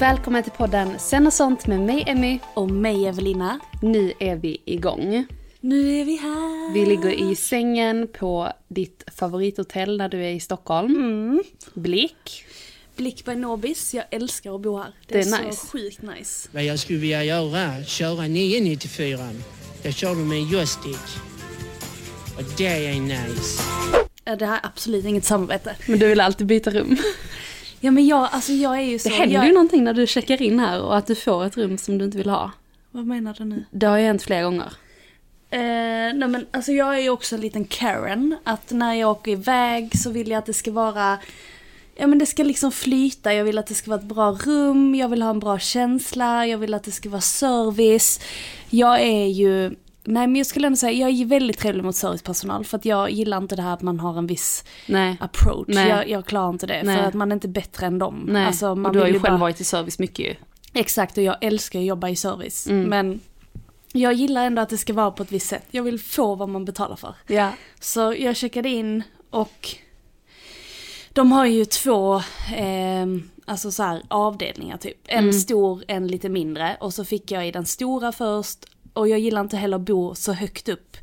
Välkommen till podden Sen och sånt med mig Emmy. Och mig Evelina. Nu är vi igång. Nu är vi här. Vi ligger i sängen på ditt favorithotell när du är i Stockholm. Mm. Blick. Blick by Nobis. Jag älskar att bo här. Det, Det är, är så nice. sjukt nice. Vad jag skulle vilja göra, köra 994. Jag kör med en joystick. Och det är nice. Ja, Det här är absolut inget samarbete. Men du vill alltid byta rum. Ja men jag, alltså jag är ju så... Det händer jag, ju någonting när du checkar in här och att du får ett rum som du inte vill ha. Vad menar du nu? Det har ju hänt flera gånger. Eh, nej men alltså jag är ju också en liten Karen. Att när jag åker iväg så vill jag att det ska vara... Ja men det ska liksom flyta, jag vill att det ska vara ett bra rum, jag vill ha en bra känsla, jag vill att det ska vara service. Jag är ju... Nej men jag skulle ändå säga, jag är väldigt trevlig mot servicepersonal för att jag gillar inte det här att man har en viss Nej. approach. Nej. Jag, jag klarar inte det Nej. för att man är inte bättre än dem. Nej, Alltså, man och du har ju själv bara- varit i service mycket ju. Exakt, och jag älskar att jobba i service. Mm. Men jag gillar ändå att det ska vara på ett visst sätt. Jag vill få vad man betalar för. Ja. Så jag checkade in och de har ju två eh, alltså så här, avdelningar typ. En Mm. stor, en lite mindre. Och så fick jag i den stora först. Och jag gillar inte heller att bo så högt upp.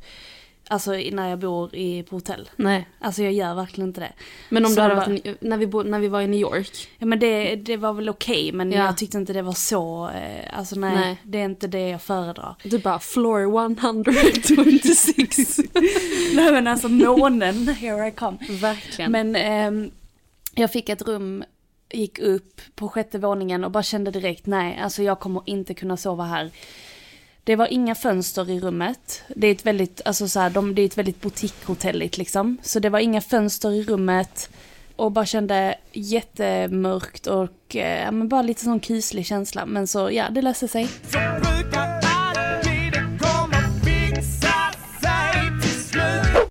Alltså när jag bor i, på hotell. Nej. Alltså jag gör verkligen inte det. Men om Så du hade varit, i- när, vi bo, när vi var i New York. Ja men det, det var väl okej men Ja. jag tyckte inte det var så, eh, alltså nej, Nej. det är inte det jag föredrar. Du bara floor 126. nej men alltså månen, here I come. Verkligen. Men ehm, jag fick ett rum, gick upp på sjätte våningen och bara kände direkt nej, alltså jag kommer inte kunna sova här. Det var inga fönster i rummet. Det är ett väldigt, alltså så här, de, det är ett väldigt boutiquehotelligt liksom. Så det var inga fönster i rummet. Och bara kände jättemörkt och eh, ja, men bara lite sån kuslig känsla. Men så ja, det löste sig.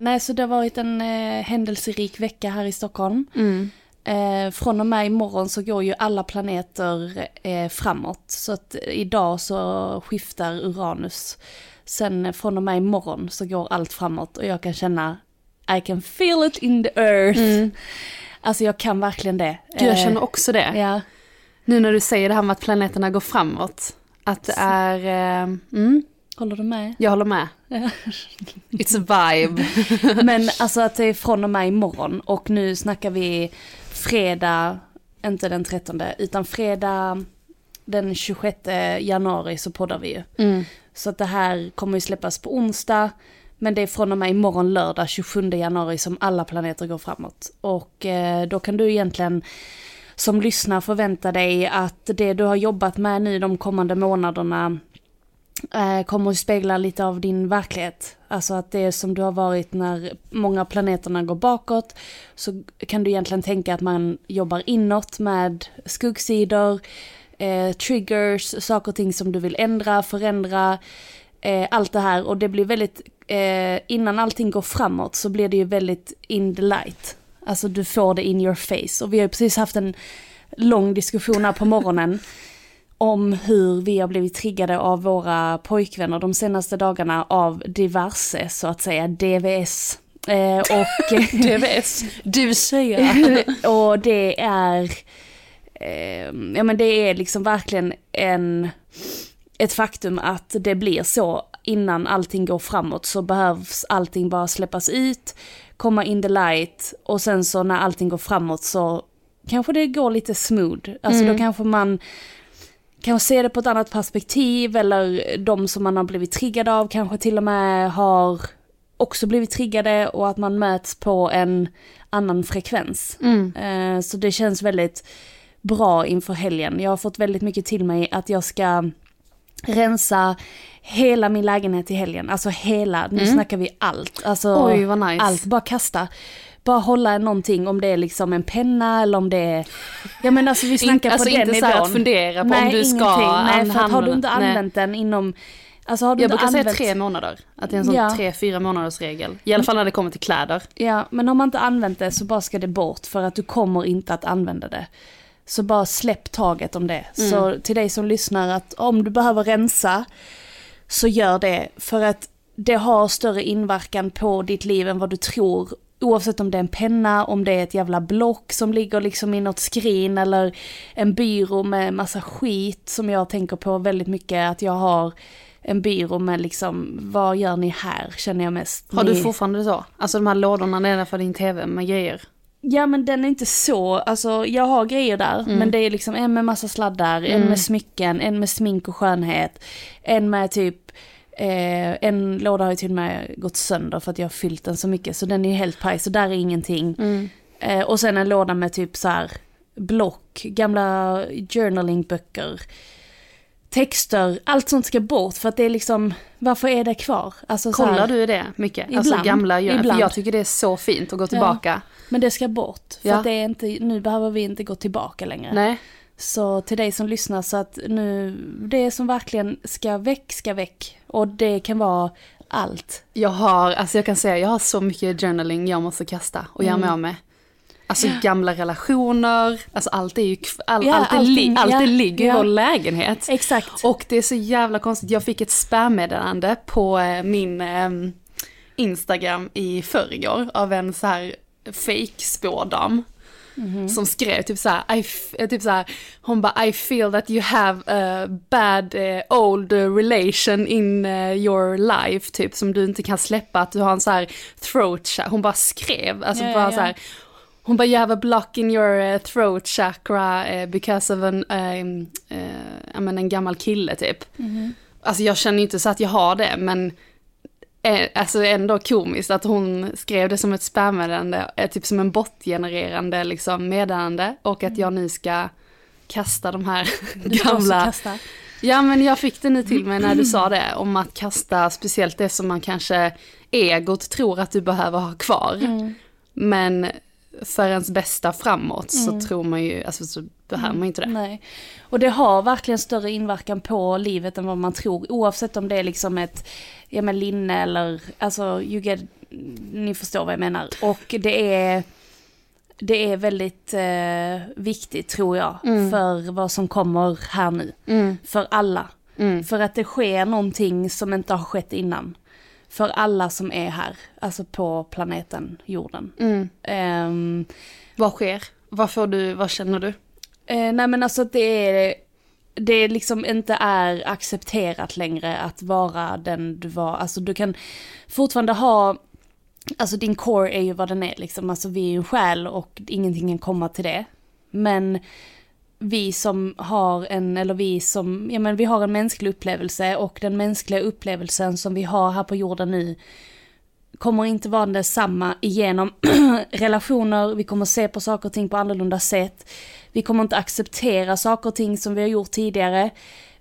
Nej, så det har varit en eh, händelserik vecka här i Stockholm. Mm. Eh, från och med imorgon så går ju alla planeter eh, framåt. Så att idag så skiftar Uranus. Sen från och med imorgon så går allt framåt och jag kan känna I can feel it in the earth. Alltså jag kan verkligen det. Gud, jag Eh, känner också det. Ja, Nu när du säger det här med att planeterna går framåt. Att det är... Eh, mm, håller du med? jag håller med. It's a vibe. Men alltså att det är från och med imorgon och nu snackar vi fredag, inte den 13 utan fredag den 26 januari så poddar vi ju. Mm. Så att det här kommer ju släppas på onsdag. Men det är från och med imorgon lördag 27 januari som alla planeter går framåt. Och eh, då kan du egentligen som lyssnar förvänta dig att det du har jobbat med nu de kommande månaderna Eh, kommer att spegla lite av din verklighet. Alltså att det som du har varit när många av planeterna går bakåt så kan du egentligen tänka att man jobbar inåt med skuggsidor, eh, triggers, saker och ting som du vill ändra, förändra. eh, allt det här och det blir väldigt, eh, innan allting går framåt så blir det ju väldigt in the light. Alltså du får det in your face och vi har ju precis haft en lång diskussion här på morgonen om hur vi har blivit triggade av våra pojkvänner de senaste dagarna av diverse, så att säga, DVS. Eh, och DVS, du säger. och det är, eh, ja men det är liksom verkligen en, ett faktum att det blir så innan allting går framåt så behövs allting bara släppas ut, komma in the light och sen så när allting går framåt så kanske det går lite smooth. Alltså Mm. då kanske man kan se det på ett annat perspektiv eller de som man har blivit triggad av kanske till och med har också blivit triggade och att man möts på en annan frekvens. Mm. Eh, Så det känns väldigt bra inför helgen. Jag har fått väldigt mycket till mig att jag ska rensa hela min lägenhet i helgen. Alltså hela, nu snackar vi allt. Alltså, Mm. Oj, nice. Allt, bara kasta. Bara hålla någonting, om det är liksom en penna eller om det är... Ja men alltså vi snackar alltså på den inte så här nivån. att fundera på om Nej, du ska ingenting. Nej, för har du inte använda- nej. använt den inom... Alltså har du Jag inte brukar säga använt... tre månader. Att det är en sån Ja. tre, fyra månaders regel. I alla fall när det kommer till kläder. Ja, men om man inte använt det så bara ska det bort för att du kommer inte att använda det. Så bara släpp taget om det. Så till dig som lyssnar att om du behöver rensa så gör det. För att det har större inverkan på ditt liv än vad du tror. Oavsett om det är en penna, om det är ett jävla block som ligger liksom i något skrin eller en byrå med massa skit som jag tänker på väldigt mycket. Att jag har en byrå med liksom, vad gör ni här känner jag mest. Har du Ni- fortfarande så? Alltså de här lådorna nedanför din tv med grejer. Ja men den är inte så, alltså jag har grejer där, Mm. men det är liksom en med massa sladdar, en med smycken, en med smink och skönhet, en med typ, eh, en låda har ju till och med gått sönder för att jag har fyllt den så mycket, så den är ju helt paj, så där är ingenting. Mm. Eh, och sen en låda med typ så här block, gamla journalingböcker, texter, allt sånt ska bort för att det är liksom, varför är det kvar? Alltså, så här- Kollar du det mycket? Alltså Ibland. gamla gör. För Ibland. jag tycker det är så fint att gå tillbaka. Men det ska bort, för Ja. att det är inte, nu behöver vi inte gå tillbaka längre. Nej. Så till dig som lyssnar så att nu, det som verkligen ska väck, ska väck. Och det kan vara allt. Jag har, alltså jag kan säga, jag har så mycket journaling jag måste kasta och göra mig av med. Alltså gamla relationer, alltså allt är ju, all, Ja, allt, är allting, li, allt ja, ligger i ja. vår lägenhet. Exakt. Och det är så jävla konstigt, jag fick ett spammeddelande på eh, min ehm, Instagram i förrgår av en så här fake spådam. Som skrev typ så här, I f- eh, typ så här, hon bara I feel that you have a bad eh, old relation in eh, your life, typ som du inte kan släppa, att du har en så här throat Hon bara skrev, alltså Ja, bara ja, så här, hon bara you have a block in your eh, throat chakra because of an, um, ja, men en gammal kille typ. Alltså jag känner inte så att jag har det, men alltså ändå komiskt att hon skrev det som ett spammeddelande, eh, typ som en botgenererande liksom meddelande och att jag nu ska kasta de här gamla... Ja men jag fick det nu till mig när du sa det, om att kasta speciellt det som man kanske egot tror att du behöver ha kvar. Men för ens bästa framåt så tror man ju, alltså så behöver man ju inte det. Nej. Och det har verkligen större inverkan på livet än vad man tror. Oavsett om det är liksom ett, ja men linne eller, alltså you get, ni förstår vad jag menar. Och det är, det är väldigt eh, viktigt tror jag. För vad som kommer här nu. Mm. För alla. Mm. För att det sker någonting som inte har skett innan. För alla som är här, alltså på planeten jorden. Mm. Ehm, Vad sker? Vad får du, vad känner du? Eh, nej men alltså att det är, det liksom inte är accepterat längre att vara den du var. Alltså du kan fortfarande ha, alltså din core är ju vad den är liksom. Alltså vi är ju en själ och ingenting kan komma till det. Men vi som har en, eller vi som, ja men vi har en mänsklig upplevelse och den mänskliga upplevelsen som vi har här på jorden nu kommer inte vara detsamma igenom relationer, vi kommer se på saker och ting på annorlunda sätt. Vi kommer inte acceptera saker och ting som vi har gjort tidigare.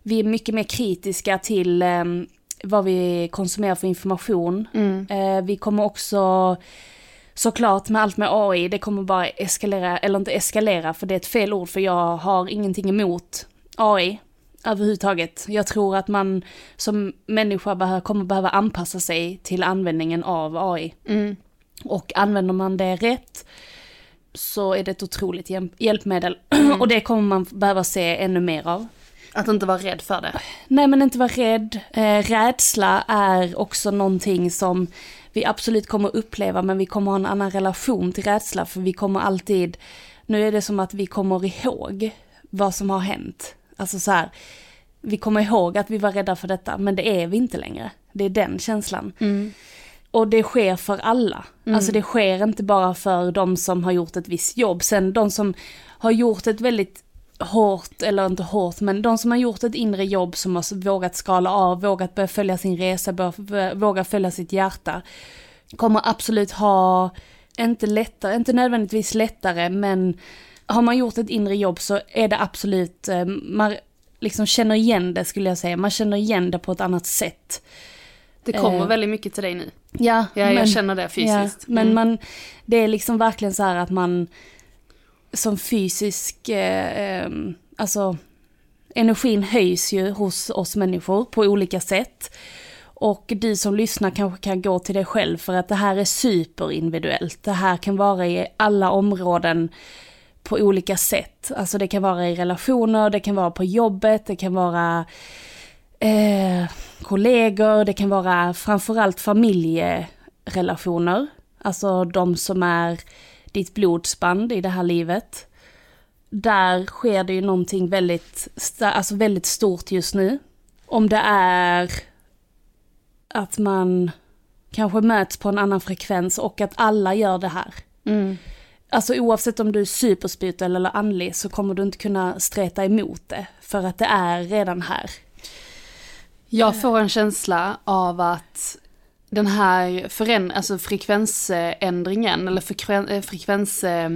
Vi är mycket mer kritiska till eh, vad vi konsumerar för information. Eh, vi kommer också, såklart med allt med AI, det kommer bara eskalera, eller inte eskalera för det är ett fel ord för jag har ingenting emot AI. överhuvudtaget. Jag tror att man som människa kommer behöva anpassa sig till användningen av AI. Mm. Och använder man det rätt så är det ett otroligt hjälp- hjälpmedel. Mm. Och det kommer man behöva se ännu mer av. Att inte vara rädd för det. Nej men inte vara rädd. Eh, rädsla är också någonting som vi absolut kommer uppleva men vi kommer ha en annan relation till rädsla för vi kommer alltid, nu är det som att vi kommer ihåg vad som har hänt. Alltså så här, vi kommer ihåg att vi var rädda för detta men det är vi inte längre. Det är den känslan. Och det sker för alla. Alltså det sker inte bara för de som har gjort ett visst jobb. Sen de som har gjort ett väldigt hårt, eller inte hårt, men de som har gjort ett inre jobb som har vågat skala av, vågat börja följa sin resa, våga följa sitt hjärta, kommer absolut ha, inte lättare, inte nödvändigtvis lättare, men har man gjort ett inre jobb så är det absolut, eh, man liksom känner igen det skulle jag säga, man känner igen det på ett annat sätt. Det kommer Eh. väldigt mycket till dig nu. Ja, Ja, jag känner det fysiskt. Ja, men Mm. man, det är liksom verkligen så här att man som fysisk, eh, eh, alltså energin höjs ju hos oss människor på olika sätt. Och du som lyssnar kanske kan gå till dig själv för att det här är superindividuellt. Det här kan vara i alla områden på olika sätt. Alltså det kan vara i relationer, det kan vara på jobbet, det kan vara eh, kollegor, det kan vara framförallt familjerelationer. Alltså de som är ditt blodsband i det här livet. Där sker det ju någonting väldigt, alltså väldigt stort just nu. Om det är att man kanske möts på en annan frekvens och att alla gör det här. Mm. Alltså oavsett om du är superspirituell eller andlig så kommer du inte kunna streta emot det. För att det är redan här. Jag får en känsla av att den här föränd- alltså frekvensändringen, eller frekven- eh, frekvens, eh,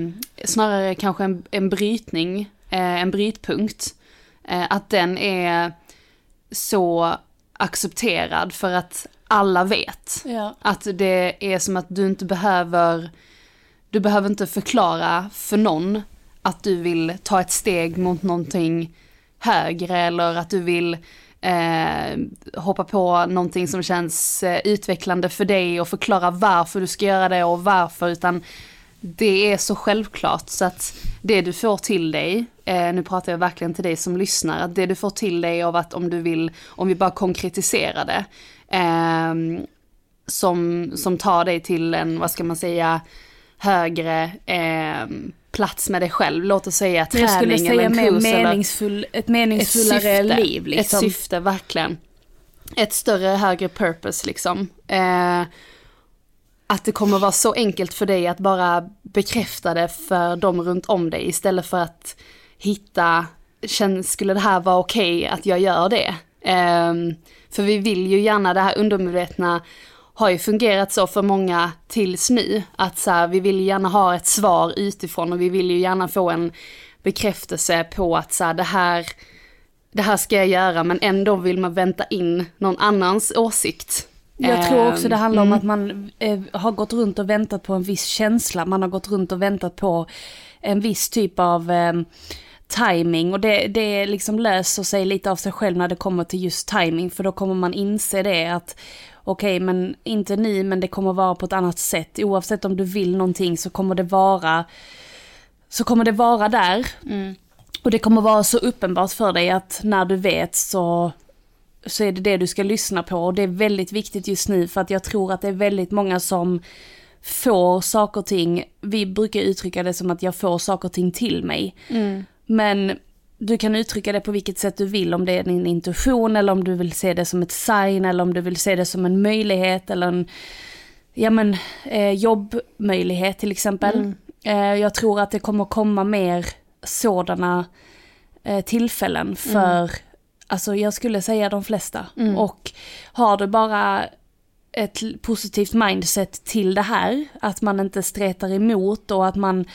snarare kanske en, en brytning, eh, en brytpunkt, att den är så accepterad för att alla vet. Ja. Att det är som att du inte behöver, du behöver inte förklara för någon att du vill ta ett steg mot någonting högre eller att du vill eh, hoppa på någonting som känns eh, utvecklande för dig och förklara varför du ska göra det och varför utan det är så självklart. Så att det du får till dig, eh, nu pratar jag verkligen till dig som lyssnar, att det du får till dig av att om du vill, om vi bara konkretiserar det, eh, som, som tar dig till en, vad ska man säga, högre eh, plats med dig själv. Låt oss säga jag skulle träning eller säga en mer kurs eller meningsfull, ett meningsfullare liv. Liksom. ett syfte, verkligen. Ett större, högre purpose liksom. Eh, att det kommer vara så enkelt för dig att bara bekräfta det för dem runt om dig istället för att hitta, skulle det här vara okej att jag gör det? Eh, för vi vill ju gärna, det här undermedvetna har ju fungerat så för många tills nu, att så här, vi vill gärna ha ett svar utifrån och vi vill ju gärna få en bekräftelse på att så här, det här det här ska jag göra men ändå vill man vänta in någon annans åsikt. Jag tror också det handlar om Mm. att man eh, har gått runt och väntat på en viss känsla. Man har gått runt och väntat på en viss typ av eh, timing och det, det liksom löser sig lite av sig själv när det kommer till just timing för då kommer man inse det att okej men inte ni men det kommer vara på ett annat sätt. Oavsett om du vill någonting så kommer det vara så kommer det vara där. Och det kommer vara så uppenbart för dig att när du vet så så är det det du ska lyssna på och det är väldigt viktigt just nu för att jag tror att det är väldigt många som får saker och ting, vi brukar uttrycka det som att jag får saker och ting till mig. Men du kan uttrycka det på vilket sätt du vill, om det är din intuition eller om du vill se det som ett sign eller om du vill se det som en möjlighet eller en ja men, eh, jobbmöjlighet till exempel. Eh, jag tror att det kommer komma mer sådana eh, tillfällen för, alltså jag skulle säga de flesta. Och har du bara ett positivt mindset till det här, att man inte stretar emot och att man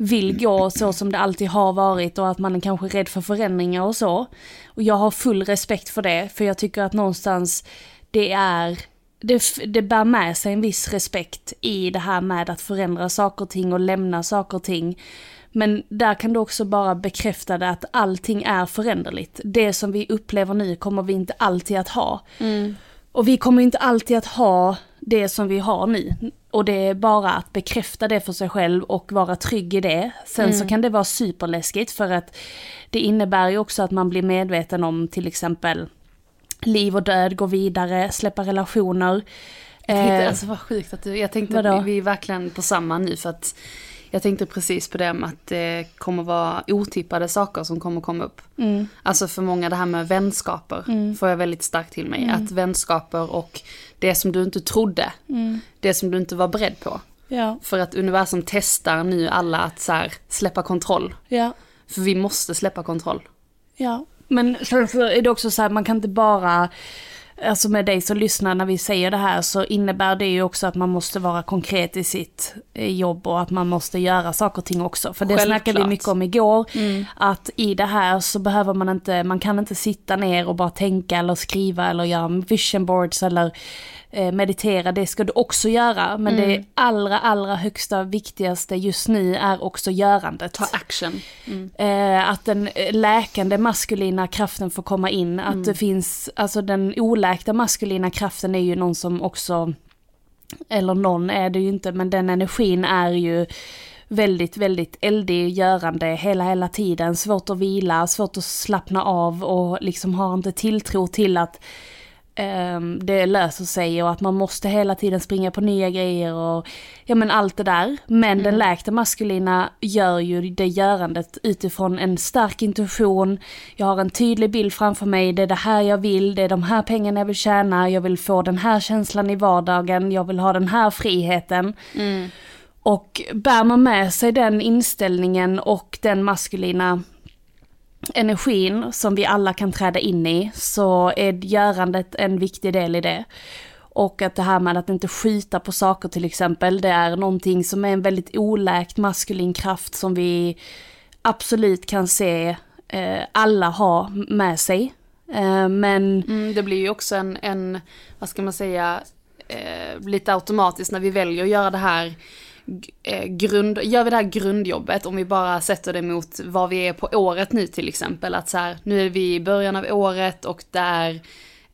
vill gå så som det alltid har varit och att man är kanske rädd för förändringar och så. Och jag har full respekt för det, för jag tycker att någonstans det är det, det bär med sig en viss respekt i det här med att förändra saker och ting och lämna saker och ting. Men där kan du också bara bekräfta det att allting är föränderligt. Det som vi upplever nu kommer vi inte alltid att ha. Mm. Och vi kommer inte alltid att ha det som vi har nu. Och det är bara att bekräfta det för sig själv och vara trygg i det. Sen så kan det vara superläskigt för att det innebär ju också att man blir medveten om till exempel liv och död, gå vidare, släppa relationer. Jag tänkte, Eh, alltså vad sjukt att du, jag tänkte Vadå? vi, vi är verkligen på samma nu för att jag tänkte precis på det med att det kommer vara otippade saker som kommer komma upp. mm, Alltså för många det här med vänskaper får jag väldigt starkt till mig. Att vänskaper och det som du inte trodde, det som du inte var beredd på. ja, För att universum testar nu alla att så här, släppa kontroll. ja. För vi måste släppa kontroll. Ja, men sen så är det också så här, man kan inte bara, alltså med dig som lyssnar när vi säger det här så innebär det ju också att man måste vara konkret i sitt eh, jobb och att man måste göra saker och ting också. För det snackade vi Självklart. mycket om igår, att i det här så behöver man inte, man kan inte sitta ner och bara tänka eller skriva eller göra vision boards eller meditera, det ska du också göra. Men det allra, allra högsta viktigaste just nu är också görandet. Ta action. Eh, att den eh, läkande maskulina kraften får komma in. Att Mm. det finns, alltså den oläkta maskulina kraften är ju någon som också, eller någon är det ju inte, men den energin är ju väldigt, väldigt eldig, görande hela, hela tiden. Svårt att vila, svårt att slappna av och liksom har inte tilltro till att det löser sig och att man måste hela tiden springa på nya grejer och ja men allt det där. Men den läkta maskulina gör ju det görandet utifrån en stark intuition. Jag har en tydlig bild framför mig, det är det här jag vill, det är de här pengarna jag vill tjäna, jag vill få den här känslan i vardagen, jag vill ha den här friheten. Och bär man med sig den inställningen och den maskulina energin som vi alla kan träda in i så är görandet en viktig del i det. Och att det här med att inte skjuta på saker till exempel, det är någonting som är en väldigt oläkt maskulin kraft som vi absolut kan se eh, alla ha med sig. Eh, men Mm, det blir ju också en, en vad ska man säga, eh, lite automatiskt när vi väljer att göra det här Eh, grund, gör vi det här grundjobbet, om vi bara sätter det mot vad vi är på året nu till exempel, att så här, nu är vi i början av året och det är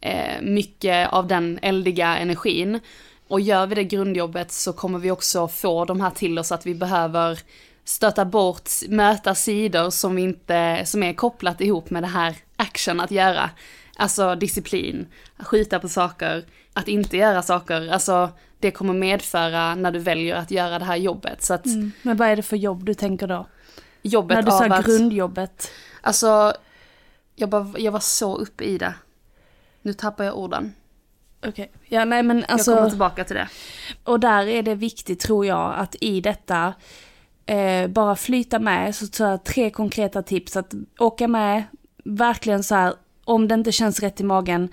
eh, mycket av den eldiga energin. Och gör vi det grundjobbet så kommer vi också få de här till oss att vi behöver stöta bort, möta sidor som vi inte, som är kopplat ihop med det här action att göra. Alltså disciplin, skjuta på saker, att inte göra saker, alltså det kommer medföra när du väljer att göra det här jobbet. Så att Men vad är det för jobb du tänker då? jobbet När du av sa att, grundjobbet. alltså, jag, bara, jag var så uppe i det. Nu tappar jag orden. Okej. Ja nej men jag kommer alltså, tillbaka till det. och där är det viktigt tror jag att i detta eh, bara flyta med, så tar jag tre konkreta tips att åka med, verkligen så här, om det inte känns rätt i magen,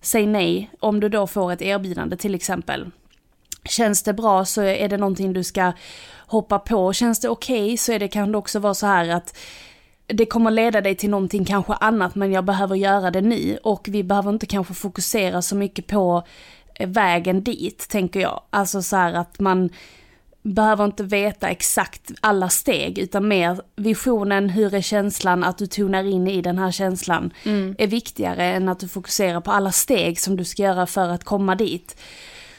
säg nej, om du då får ett erbjudande till exempel. Känns det bra så är det någonting du ska hoppa på, känns det okej så är det, kan det också vara så här att det kommer leda dig till någonting kanske annat men jag behöver göra det nu och vi behöver inte kanske fokusera så mycket på eh, vägen dit tänker jag. Alltså så här att man behöver inte veta exakt alla steg utan mer visionen, hur är känslan, att du tonar in i den här känslan är viktigare än att du fokuserar på alla steg som du ska göra för att komma dit.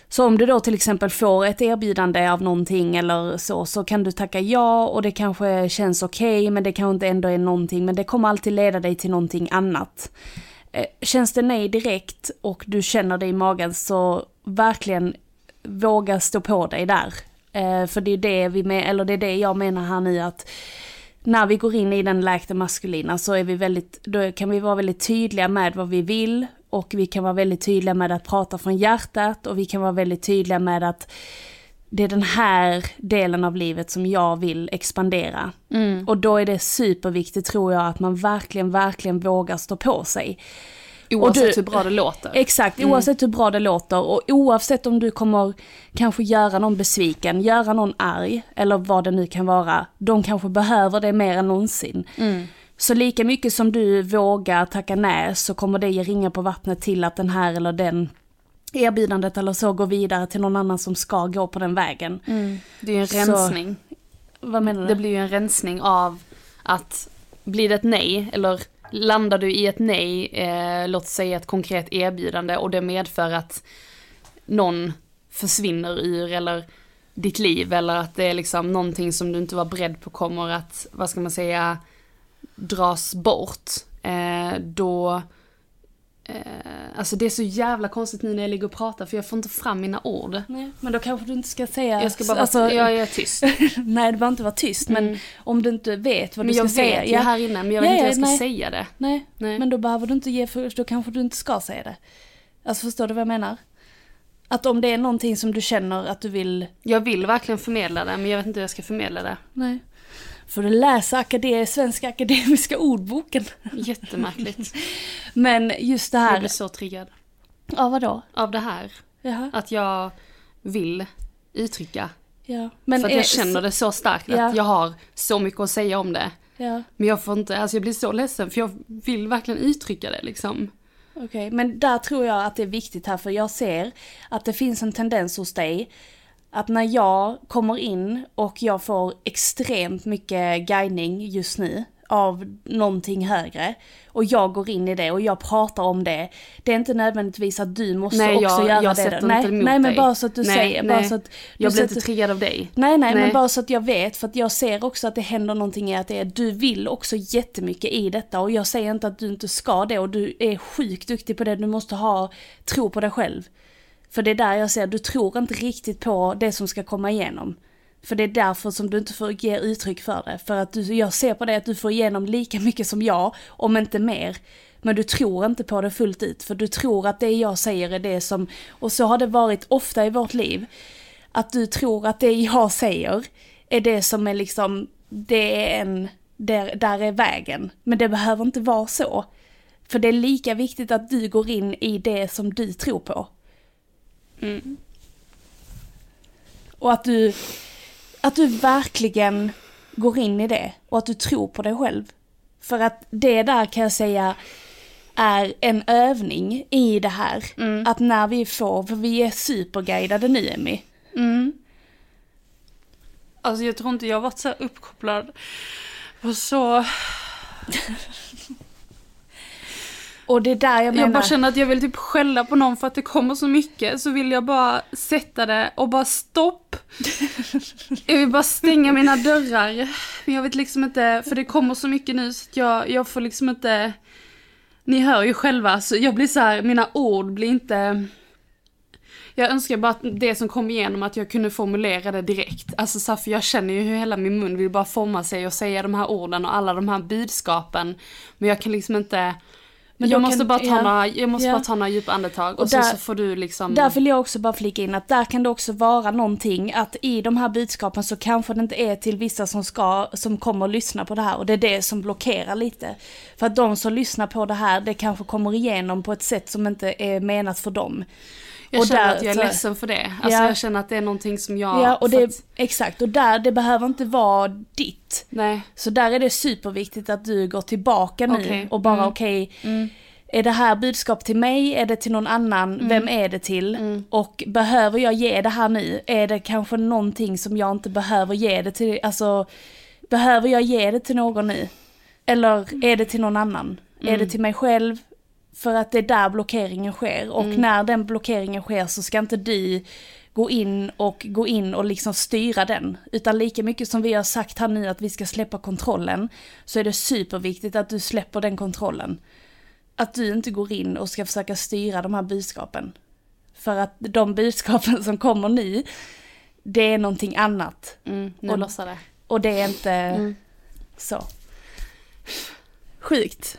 Så om du då till exempel får ett erbjudande av någonting eller så, så kan du tacka ja och det kanske känns okej men det kanske inte ändå är någonting men det kommer alltid leda dig till någonting annat. Eh, känns det nej direkt och du känner det i magen så verkligen våga stå på dig där. Eh, för det är det vi med, eller det är det jag menar här nu att när vi går in i den läkta maskulina så är vi väldigt, då kan vi vara väldigt tydliga med vad vi vill och vi kan vara väldigt tydliga med att prata från hjärtat och vi kan vara väldigt tydliga med att det är den här delen av livet som jag vill expandera. Och då är det superviktigt tror jag att man verkligen, verkligen vågar stå på sig. Oavsett du- hur bra det låter. Exakt, oavsett hur bra det låter och oavsett om du kommer kanske göra någon besviken, göra någon arg eller vad det nu kan vara. De kanske behöver det mer än någonsin. Så lika mycket som du vågar tacka nej så kommer det ge ringa på vattnet till att den här eller den erbjudandet eller så går vidare till någon annan som ska gå på den vägen. Det är en Så- rensning. Vad menar du? Det blir ju en rensning av att blir det ett nej eller landar du i ett nej, eh, låt säga ett konkret erbjudande och det medför att någon försvinner ur eller ditt liv eller att det är liksom någonting som du inte var beredd på kommer att, vad ska man säga, dras bort. Eh, då, eh, alltså det är så jävla konstigt nu när jag ligger och pratar för jag får inte fram mina ord. Nej, men då kanske du inte ska säga... Jag ska bara, alltså, jag är tyst. nej, det behöver inte vara tyst, Mm. men om du inte vet vad Men du jag ska vet säga. ju här inne men jag vet Ja, inte hur ja, jag ska nej. säga det. Nej, Nej. men då behöver du inte ge för, då kanske du inte ska säga det. Alltså förstår du vad jag menar? Att om det är någonting som du känner att du vill... Jag vill verkligen förmedla det men jag vet inte hur jag ska förmedla det. Nej. Får du läsa akade, Svenska Akademiska Ordboken. Jättemärkligt. Men just det Jag här... blir så triggad Ja, vadå? av det här. Jaha. Att jag vill uttrycka. Ja. Men för att är- jag känner det så starkt Ja. att jag har så mycket att säga om det. Ja, Men jag får inte, alltså jag blir så ledsen för jag vill verkligen uttrycka det liksom. okej. Men där tror jag att det är viktigt här, för jag ser att det finns en tendens hos dig att när jag kommer in och jag får extremt mycket guidning just nu av någonting högre och jag går in i det och jag pratar om det. Det är inte nödvändigtvis att du måste Nej, också jag- göra jag det. sätter då. nej, inte emot nej, men bara så att du Nej, säger, bara nej. så att du Jag blir inte sätter- triggad av dig. Nej, nej, Nej. men bara så att jag vet, för att jag ser också att det händer någonting i att det är, du vill också jättemycket i detta och jag säger inte att du inte ska det och du är sjukt duktig på det, du måste ha tro på dig själv. För det är där jag ser, du tror inte riktigt på det som ska komma igenom. För det är därför som du inte får ge uttryck för det. För att du, jag ser på det att du får igenom lika mycket som jag, om inte mer. Men du tror inte på det fullt ut, för du tror att det jag säger är det som, och så har det varit ofta i vårt liv, att du tror att det jag säger är det som är liksom, det är en, där, där är vägen. Men det behöver inte vara så. För det är lika viktigt att du går in i det som du tror på. Och att du, att du verkligen går in i det och att du tror på dig själv. För att det där kan jag säga är en övning i det här. Att när vi får, för vi är superguidade nu Emmy. Alltså jag tror inte jag har varit så här uppkopplad på så... Och det är där jag menar. Jag bara känner att jag vill typ skälla på någon för att det kommer så mycket. Så vill jag bara sätta det och bara stopp. Jag vill bara stänga mina dörrar. Men jag vet liksom inte, för det kommer så mycket nu så att jag, jag får liksom inte... Ni hör ju själva, så jag blir så här, mina ord blir inte... Jag önskar bara att det som kom igenom, att jag kunde formulera det direkt. Alltså så här, för jag känner ju hur hela min mun vill bara forma sig och säga de här orden och alla de här budskapen. Men jag kan liksom inte... Men jag måste, kan- bara ta, ja. några, jag måste Ja. bara ta några djupa andetag och, Och så, där- så får du liksom... Där vill jag också bara flika in att där kan det också vara någonting att i de här budskapen så kanske det inte är till vissa som ska, som kommer att lyssna på det här och det är det som blockerar lite. För att de som lyssnar på det här, det kanske kommer igenom på ett sätt som inte är menat för dem. Jag och känner där- att jag är ledsen för det. Alltså Ja. jag känner att det är någonting som jag... Ja, och det, att- exakt, och där, det behöver inte vara ditt. Nej. Så där är det superviktigt att du går tillbaka nu Okej. och bara Mm. okej, är det här budskap till mig, är det till någon annan, Mm. vem är det till? Och behöver jag ge det här nu? Är det kanske någonting som jag inte behöver ge det till, alltså behöver jag ge det till någon nu? Eller är det till någon annan? Är Mm. det till mig själv? För att det är där blockeringen sker och Mm. när den blockeringen sker så ska inte du gå in och gå in och liksom styra den. Utan lika mycket som vi har sagt här nu att vi ska släppa kontrollen så är det superviktigt att du släpper den kontrollen. Att du inte går in och ska försöka styra de här budskapen. För att de budskapen som kommer nu, det är någonting annat. Mm, Och- det. Och det är inte Mm. så. Sjukt.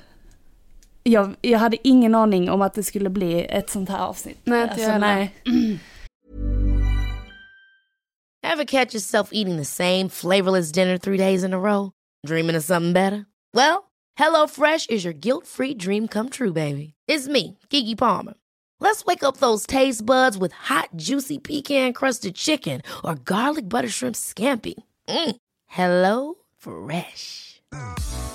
Jag, jag hade ingen aning om att det skulle bli ett sånt här avsnitt. Nej, inte jag heller. nej. Ever catch yourself eating the same flavorless dinner three days in a row? Dreaming of something better? Well, hello fresh is your guilt-free dream come true, baby. It's me, Kiki Palmer. Let's wake up those taste buds with hot, juicy pecan-crusted chicken or garlic butter shrimp scampi. Mm. Hello Fresh.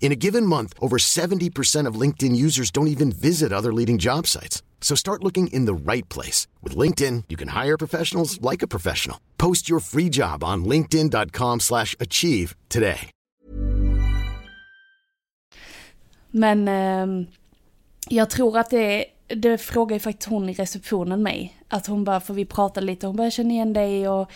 In a given month, over 70% of LinkedIn users don't even visit other leading job sites. So start looking in the right place. With LinkedIn, you can hire professionals like a professional. Post your free job on linkedin.com slash achieve today. Men ehm, jag tror att det, det frågar ju faktiskt hon i receptionen mig. Att hon bara, får vi prata lite, hon bara, känner igen dig och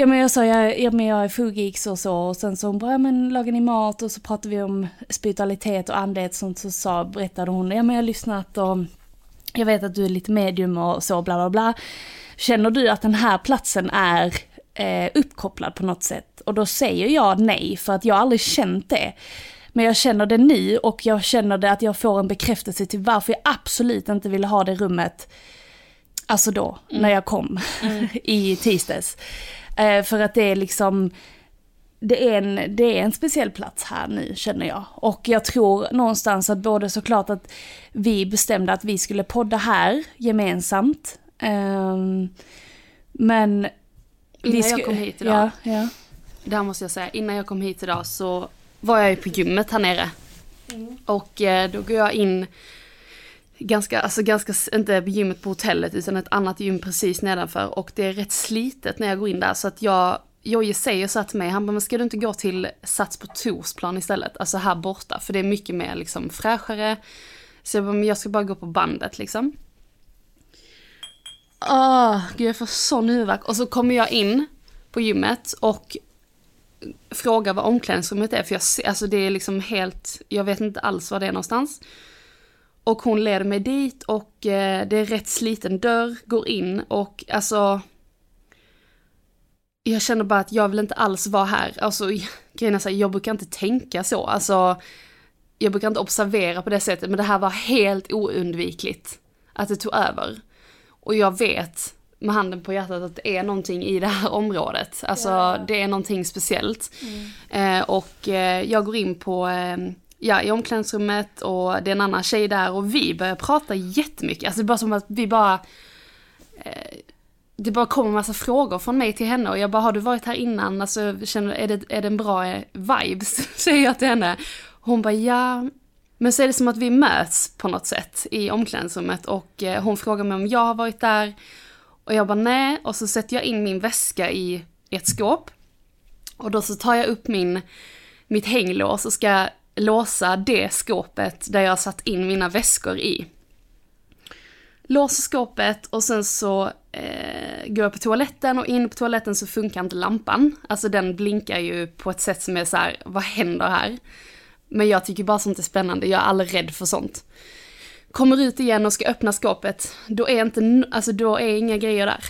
Ja men jag sa, jag, ja, men jag är foodgeeks och så och sen så hon bara, ja, men lagar ni mat och så pratade vi om spiritualitet och andlighet och sånt så sa, berättade hon, ja men jag har lyssnat och jag vet att du är lite medium och så bla bla bla. Känner du att den här platsen är eh, uppkopplad på något sätt? Och då säger jag nej för att jag har aldrig känt det. Men jag känner det nu och jag känner det att jag får en bekräftelse till varför jag absolut inte ville ha det rummet. Alltså då, när jag kom i tisdags. Eh, för att det är liksom, det är, en, det är en speciell plats här nu känner jag. Och jag tror någonstans att både såklart att vi bestämde att vi skulle podda här gemensamt. Ehm, men... Innan jag kom hit idag. Ja, ja. Det här måste jag säga, innan jag kom hit idag så var jag ju på gymmet här nere. Och eh, då går jag in ganska, alltså ganska, inte gymmet på hotellet utan ett annat gym precis nedanför och det är rätt slitet när jag går in där så att jag, Jojje säger så här till mig, han bara, men ska du inte gå till Sats på Torsplan istället, alltså här borta, för det är mycket mer liksom fräschare. Så jag bara, men jag ska bara gå på bandet liksom. Åh, gud jag får sån huvudvärk. Och så kommer jag in på gymmet och frågar vad omklädningsrummet är, för jag ser, alltså det är liksom helt, jag vet inte alls var det är någonstans. Och hon leder mig dit och eh, det är rätt sliten dörr, går in och alltså... Jag känner bara att jag vill inte alls vara här. Alltså grejen är så här, jag brukar inte tänka så. Alltså, jag brukar inte observera på det sättet, men det här var helt oundvikligt. Att det tog över. Och jag vet med handen på hjärtat att det är någonting i det här området. Alltså det är någonting speciellt. Eh, och eh, jag går in på, eh, ja i omklädningsrummet och det är en annan tjej där och vi börjar prata jättemycket. Alltså det är bara som att vi bara eh, det bara kommer massa frågor från mig till henne och jag bara, har du varit här innan? Alltså, känner, är, det, är det en bra eh, vibes? Säger jag till henne. Hon bara, ja. Men så är det som att vi möts på något sätt i omklädningsrummet och eh, hon frågar mig om jag har varit där. Och jag bara, nej. Och så sätter jag in min väska i ett skåp. Och då så tar jag upp min, mitt hänglås och ska låsa det skåpet där jag satt in mina väskor i låser skåpet och sen så eh, går jag på toaletten och in på toaletten så funkar inte lampan. Alltså den blinkar ju på ett sätt som är så här: vad händer här? Men jag tycker bara sånt är spännande, jag är aldrig rädd för sånt. Kommer ut igen och ska öppna skåpet, då är inte, alltså då är inga grejer där.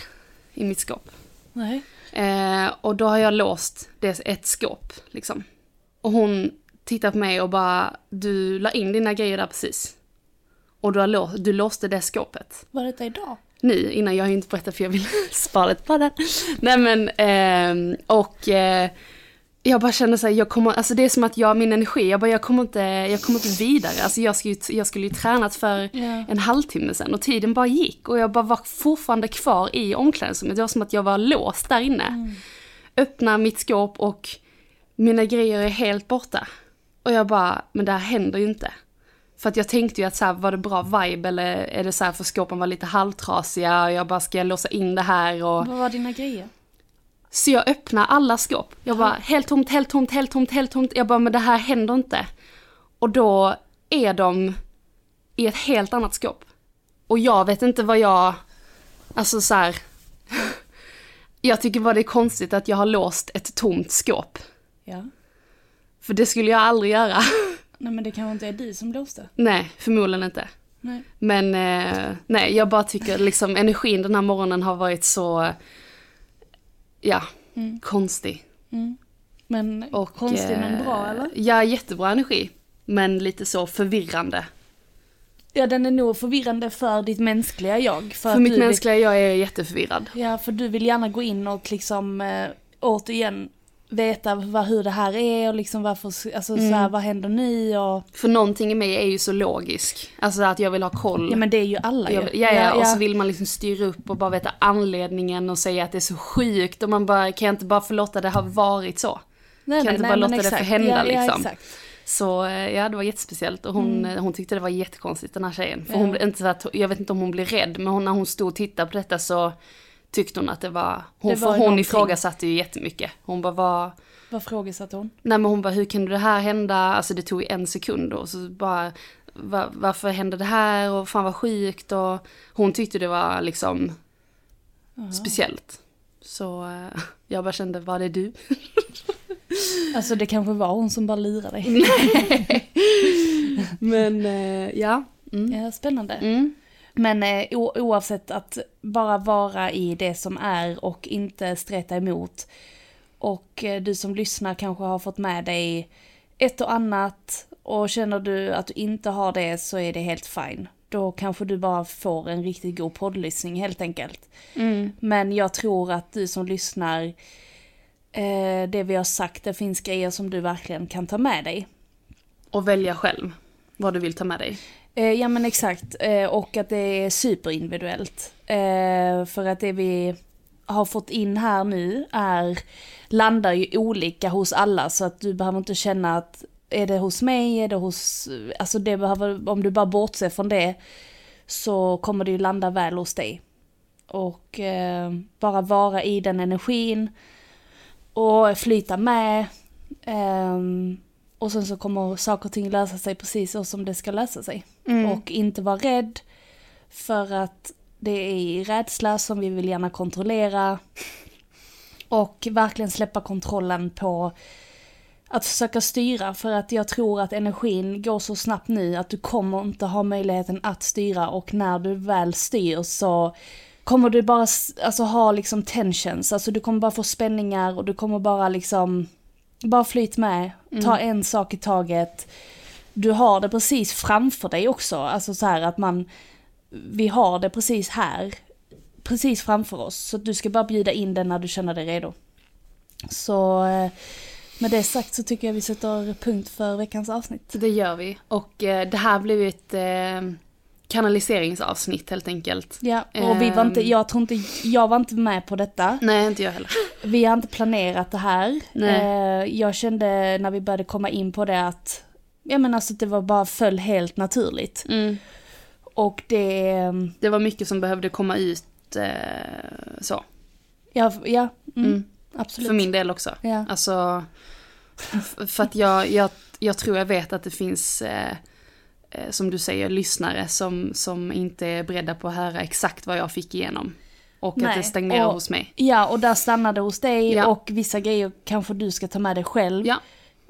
I mitt skåp. Nej. Eh, och då har jag låst det, ett skåp liksom. Och hon tittar på mig och bara, du la in dina grejer där precis. Och du, har låst, du låste det skåpet Var detta idag? nu innan jag har inte berättat för jag vill spara lite på den. Nej men, ehm, och eh, jag bara känner såhär, jag kommer, alltså det är som att jag, min energi, jag bara jag kommer inte, jag kommer inte vidare. Alltså jag, skulle, ju- jag skulle ju tränat för Ja. en halvtimme sedan och tiden bara gick och jag bara var fortfarande kvar i omklädningsrummet. Det var som att jag var låst där inne. Öppnar mitt skåp och mina grejer är helt borta. Och jag bara, men det här händer ju inte. För att jag tänkte ju att så här, var det bra vibe eller är det så här för skåpen var lite halvtrasiga och jag bara ska jag låsa in det här och... Vad var dina grejer? Så jag öppnar alla skåp. Jag bara helt tomt, helt tomt, helt tomt, helt tomt. Jag bara men det här händer inte. Och då är de i ett helt annat skåp. Och jag vet inte vad jag... Alltså så här. Jag tycker bara det är konstigt att jag har låst ett tomt skåp. Ja. För det skulle jag aldrig göra. Nej men det kanske inte är du som låste? nej, förmodligen inte. Nej. Men eh, nej, jag bara tycker liksom energin den här morgonen har varit så, ja, konstig. Men Och, konstig men bra eh, eller? Ja, jättebra energi. Men lite så förvirrande. Ja den är nog förvirrande för ditt mänskliga jag. För, För mitt mänskliga jag är jätteförvirrad. Ja för du vill gärna gå in och liksom eh, återigen veta vad, hur det här är och liksom varför, alltså så här, vad händer nu och... För någonting i mig är ju så logisk. Alltså att jag vill ha koll. Ja men det är ju alla Jag, ju. ja, ja, och så vill man liksom styra upp och bara veta anledningen och säga att det är så sjukt och man bara, kan jag inte bara få låta det ha varit så? nej, kan jag inte bara men låta det få hända, ja, Ja, liksom. exakt. Så eh, ja, det var jättespeciellt och hon, Mm. hon tyckte det var jättekonstigt den här tjejen. För hon, inte så att, jag vet inte om hon blev rädd, men hon, när hon stod och tittade på detta så tyckte hon att det var, hon, Det var hon någonting. ifrågasatte ju jättemycket. Hon bara, vad, Vad frågasatte hon? nej men hon bara, hur kunde det här hända? Alltså det tog ju en sekund och så bara, va, varför hände det här och fan vad sjukt och hon tyckte det var liksom speciellt. Så eh, jag bara kände, var det du? Alltså det kanske var hon som bara lurade dig. Men eh, ja. Mm. Ja, spännande. Mm. Men eh, oavsett att bara vara i det som är och inte streta emot. Och eh, du som lyssnar kanske har fått med dig ett och annat och känner du att du inte har det så är det helt fine. Då kanske du bara får en riktigt god poddlyssning helt enkelt. Men jag tror att du som lyssnar, eh, det vi har sagt, det finns grejer som du verkligen kan ta med dig. Och välja själv vad du vill ta med dig. Eh, ja men exakt, eh, och att det är superindividuellt. Eh, för att det vi har fått in här nu är, landar ju olika hos alla så att du behöver inte känna att är det hos mig, är det hos, alltså det behöver, om du bara bortser från det så kommer det ju landa väl hos dig. Och eh, bara vara i den energin och flyta med. och sen så kommer saker och ting lösa sig precis så som det ska lösa sig. Och inte vara rädd för att det är i rädsla som vi vill gärna kontrollera. Och verkligen släppa kontrollen på att försöka styra för att jag tror att energin går så snabbt nu att du kommer inte ha möjligheten att styra och när du väl styr så kommer du bara alltså, ha liksom tensions, alltså du kommer bara få spänningar och du kommer bara liksom bara flyt med, ta en sak i taget. Du har det precis framför dig också, alltså så här att man, vi har det precis här, precis framför oss. Så du ska bara bjuda in den när du känner dig redo. Så eh, med det sagt så tycker jag vi sätter punkt för veckans avsnitt. Det gör vi. Och eh, det här blev ett eh, kanaliseringsavsnitt helt enkelt. Ja, och vi var inte, Ehm. jag tror inte, jag var inte med på detta. Nej, inte jag heller. Vi har inte planerat det här. Nej. Jag kände när vi började komma in på det att, ja men alltså det var bara föll helt naturligt. Mm. Och det, Det var mycket som behövde komma ut eh, så. ja, ja mm, Mm. absolut. För min del också. Ja. Alltså, för att jag, jag, jag tror jag vet att det finns, eh, eh, som du säger, lyssnare som, som inte är beredda på att höra exakt vad jag fick igenom. Och att Nej, det stagnerar och- hos mig. Ja, och där stannade hos dig Ja. och vissa grejer kanske du ska ta med dig själv. Ja,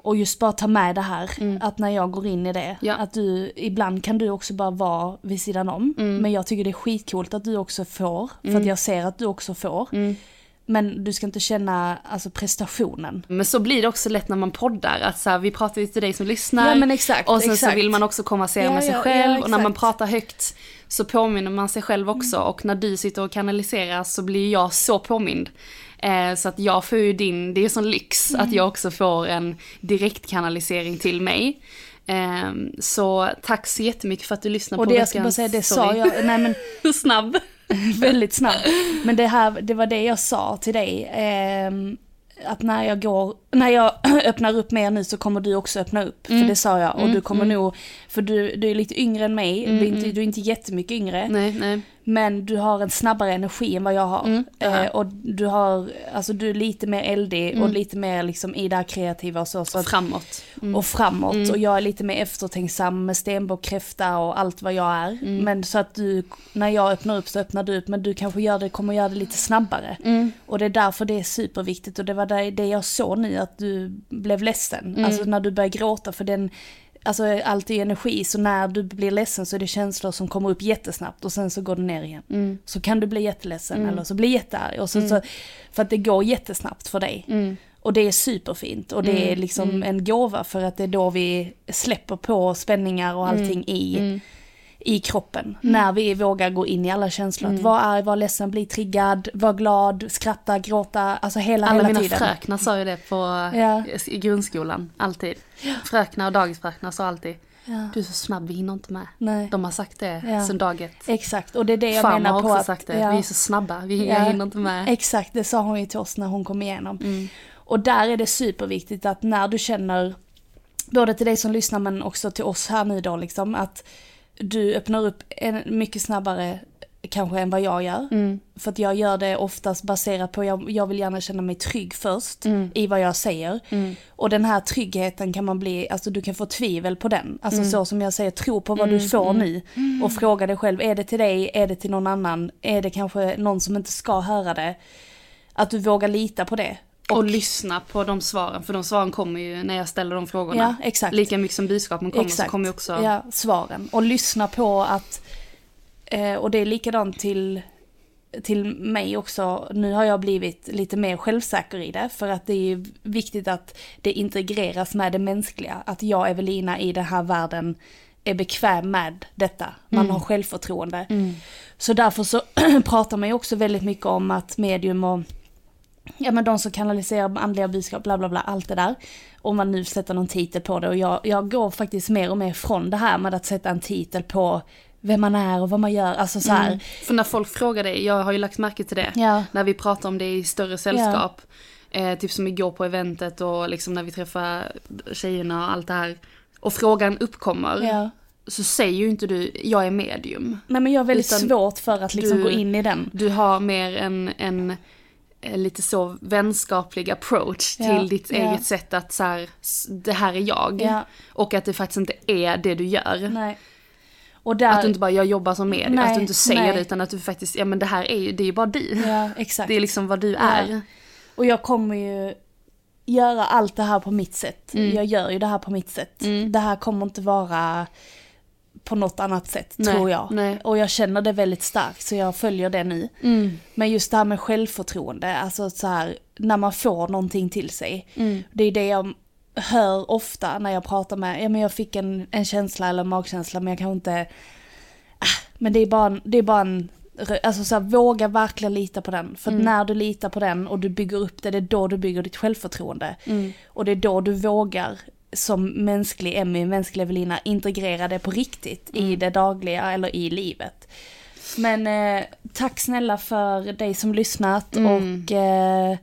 Och just bara ta med det här, att när jag går in i det, Mm. Ja. att du, ibland kan du också bara vara vid sidan om. Mm. Men jag tycker det är skitcoolt att du också får, för att jag ser att du också får. Mm. Men du ska inte känna alltså prestationen. men så blir det också lätt när man poddar, att så här, vi pratar ju till dig som lyssnar. Ja, men exakt, och sen exakt. så vill man också konversera Ja, med sig ja, själv. ja, och när man pratar högt så påminner man sig själv också. Och när du sitter och kanaliserar så blir jag så påmind. Eh, så att jag får ju din, det är sån lyx Mm. att jag också får en direktkanalisering till mig. Eh, så tack så jättemycket för att du lyssnade Och på det jag ska bara veckans säga, det sa story. jag, nej men Snabb. väldigt snabbt. Men det här, det var det jag sa till dig. Eh, att när jag går, när jag öppnar upp mer nu så kommer du också öppna upp. För det sa jag. Och du kommer nog, för du, du är lite yngre än mig, du, är inte, du är inte jättemycket yngre. Nej, nej. Men du har en snabbare energi än vad jag har. Mm, eh, och du har, alltså du är lite mer eldig och lite mer liksom i det här kreativa och så. så att, Framåt. Mm. och framåt. Och jag är lite mer eftertänksam med stenbock, kräfta och allt vad jag är. Mm. Men så att du, när jag öppnar upp så öppnar du upp. Men du kanske gör det, kommer göra det lite snabbare. Mm. Och det är därför det är superviktigt. Och det var det, det jag såg nu, att du blev ledsen. Mm. Alltså när du började gråta för den, alltså allt är energi. Så när du blir ledsen så är det känslor som kommer upp jättesnabbt och sen så går det ner igen. Mm. Så kan du bli jätteledsen eller så bli jättearg. Och så, så, för att det går jättesnabbt för dig. Mm. Och det är superfint och det är liksom en gåva för att det är då vi släpper på spänningar och allting i, i kroppen. När vi vågar gå in i alla känslor. Att vara arg, vara ledsen, bli triggad, vara glad, skratta, gråta, alltså hela, Alla hela mina tiden. fröknar sa ju det på, Ja. i grundskolan, alltid. Fröknar och dagisfröknar sa alltid, du är så snabb, vi hinner inte med. Nej. De har sagt det Ja. sen dag ett. Exakt, och det är det jag Farmor menar har på också att... sagt det, ja. vi är så snabba, vi, Ja. hinner inte med. Exakt, det sa hon ju till oss när hon kom igenom. Och där är det superviktigt att när du känner, både till dig som lyssnar men också till oss här nu då liksom, att du öppnar upp en, mycket snabbare kanske än vad jag gör. För att jag gör det oftast baserat på, jag, jag vill gärna känna mig trygg först i vad jag säger. Och den här tryggheten kan man bli, alltså du kan få tvivel på den. Alltså så som jag säger, tro på vad du får nu. Och fråga dig själv, är det till dig, är det till någon annan, är det kanske någon som inte ska höra det? Att du vågar lita på det. Och, lyssna på de svaren, för de svaren kommer ju när jag ställer de frågorna. Ja, exakt. Lika mycket som budskapen kommer så kommer ju också... ja, svaren. Och lyssna på att, eh, och det är likadant till, till mig också, nu har jag blivit lite mer självsäker i det, för att det är viktigt att det integreras med det mänskliga. Att jag, Evelina, i den här världen är bekväm med detta. Man Mm. har självförtroende. Så därför så pratar man ju också väldigt mycket om att medium och ja men de som kanaliserar andliga budskap, bla bla bla, allt det där. Om man nu sätter någon titel på det och jag, jag går faktiskt mer och mer från det här med att sätta en titel på vem man är och vad man gör, alltså så här. Mm. För när folk frågar dig, jag har ju lagt märke till det, Ja. när vi pratar om det i större sällskap, eh, typ som igår på eventet och liksom när vi träffar tjejerna och allt det här, och frågan uppkommer, Ja. så säger ju inte du, jag är medium. Nej men jag har väldigt Utan svårt för att liksom du- gå in i den. Du har mer en, en lite så vänskaplig approach till ditt ja. eget sätt att så här, det här är jag. Ja. Och att det faktiskt inte är det du gör. Nej. Och där, Att du inte bara, jag jobbar som medium, Nej, att du inte säger nej. det utan att du faktiskt, ja men det här är ju, det är ju bara du. Ja, exakt. Det är liksom vad du är. Och jag kommer ju göra allt det här på mitt sätt. Mm. Jag gör ju det här på mitt sätt. Det här kommer inte vara på något annat sätt, Nej, tror jag. nej. Och jag känner det väldigt starkt, så jag följer det nu. Men just det här med självförtroende, alltså så här, när man får någonting till sig. Det är det jag hör ofta när jag pratar med, ja men jag fick en, en känsla eller en magkänsla men jag kan inte, ah, men det är bara, en- det är bara en, alltså så här, våga verkligen lita på den. För att när du litar på den och du bygger upp det, det är då du bygger ditt självförtroende. Och det är då du vågar som mänsklig Emmy, mänsklig Evelina, integrera det på riktigt i det dagliga eller i livet. Men eh, tack snälla för dig som lyssnat och eh,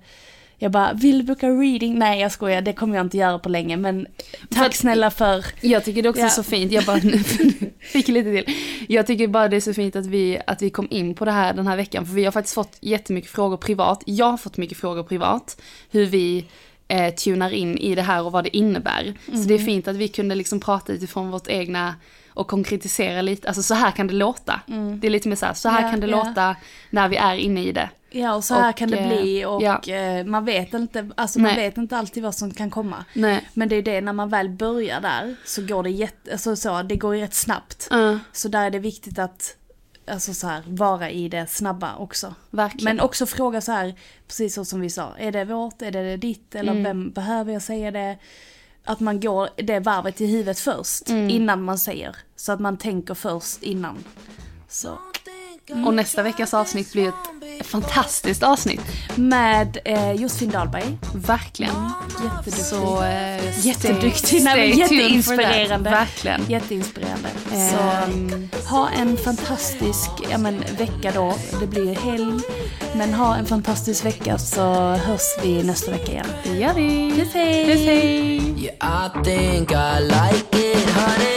jag bara, vill du boka reading? Nej jag skojar, det kommer jag inte göra på länge men tack att- snälla för Jag tycker det också är Ja. så fint, jag bara, fick lite till. Jag tycker bara det är så fint att vi, att vi kom in på det här den här veckan, för vi har faktiskt fått jättemycket frågor privat. Jag har fått mycket frågor privat, hur vi eh, tunar in i det här och vad det innebär. Så det är fint att vi kunde liksom prata utifrån vårt egna och konkretisera lite, alltså så här kan det låta. Det är lite mer så här, så här Ja, kan det ja. låta när vi är inne i det. Ja och så här Och, kan det eh, bli och ja. eh, man vet inte, alltså man Nej. vet inte alltid vad som kan komma. Nej. Men det är det, när man väl börjar där så går det jätte, alltså så, det går ju rätt snabbt. Ja. Så där är det viktigt att, alltså så här, vara i det snabba också. Verkligen. Men också fråga så här, precis så som vi sa, är det vårt, är det ditt eller Mm. vem behöver jag säga det? Att man går det varvet i huvudet först, Mm. innan man säger. Så att man tänker först innan. Så. Och nästa veckas avsnitt blir ett fantastiskt avsnitt. Med eh, Josefin Dahlberg. Verkligen. Jätteduktig. Så, eh, Jätteduktig, stay- nej, men jätteinspirerande. Verkligen. Jätteinspirerande. Så ha en fantastisk ja, men, vecka då. Det blir helg. Men ha en fantastisk vecka så hörs vi nästa vecka igen. Det gör vi. Puss hej! Puss hej. Yeah, I think I like it, honey.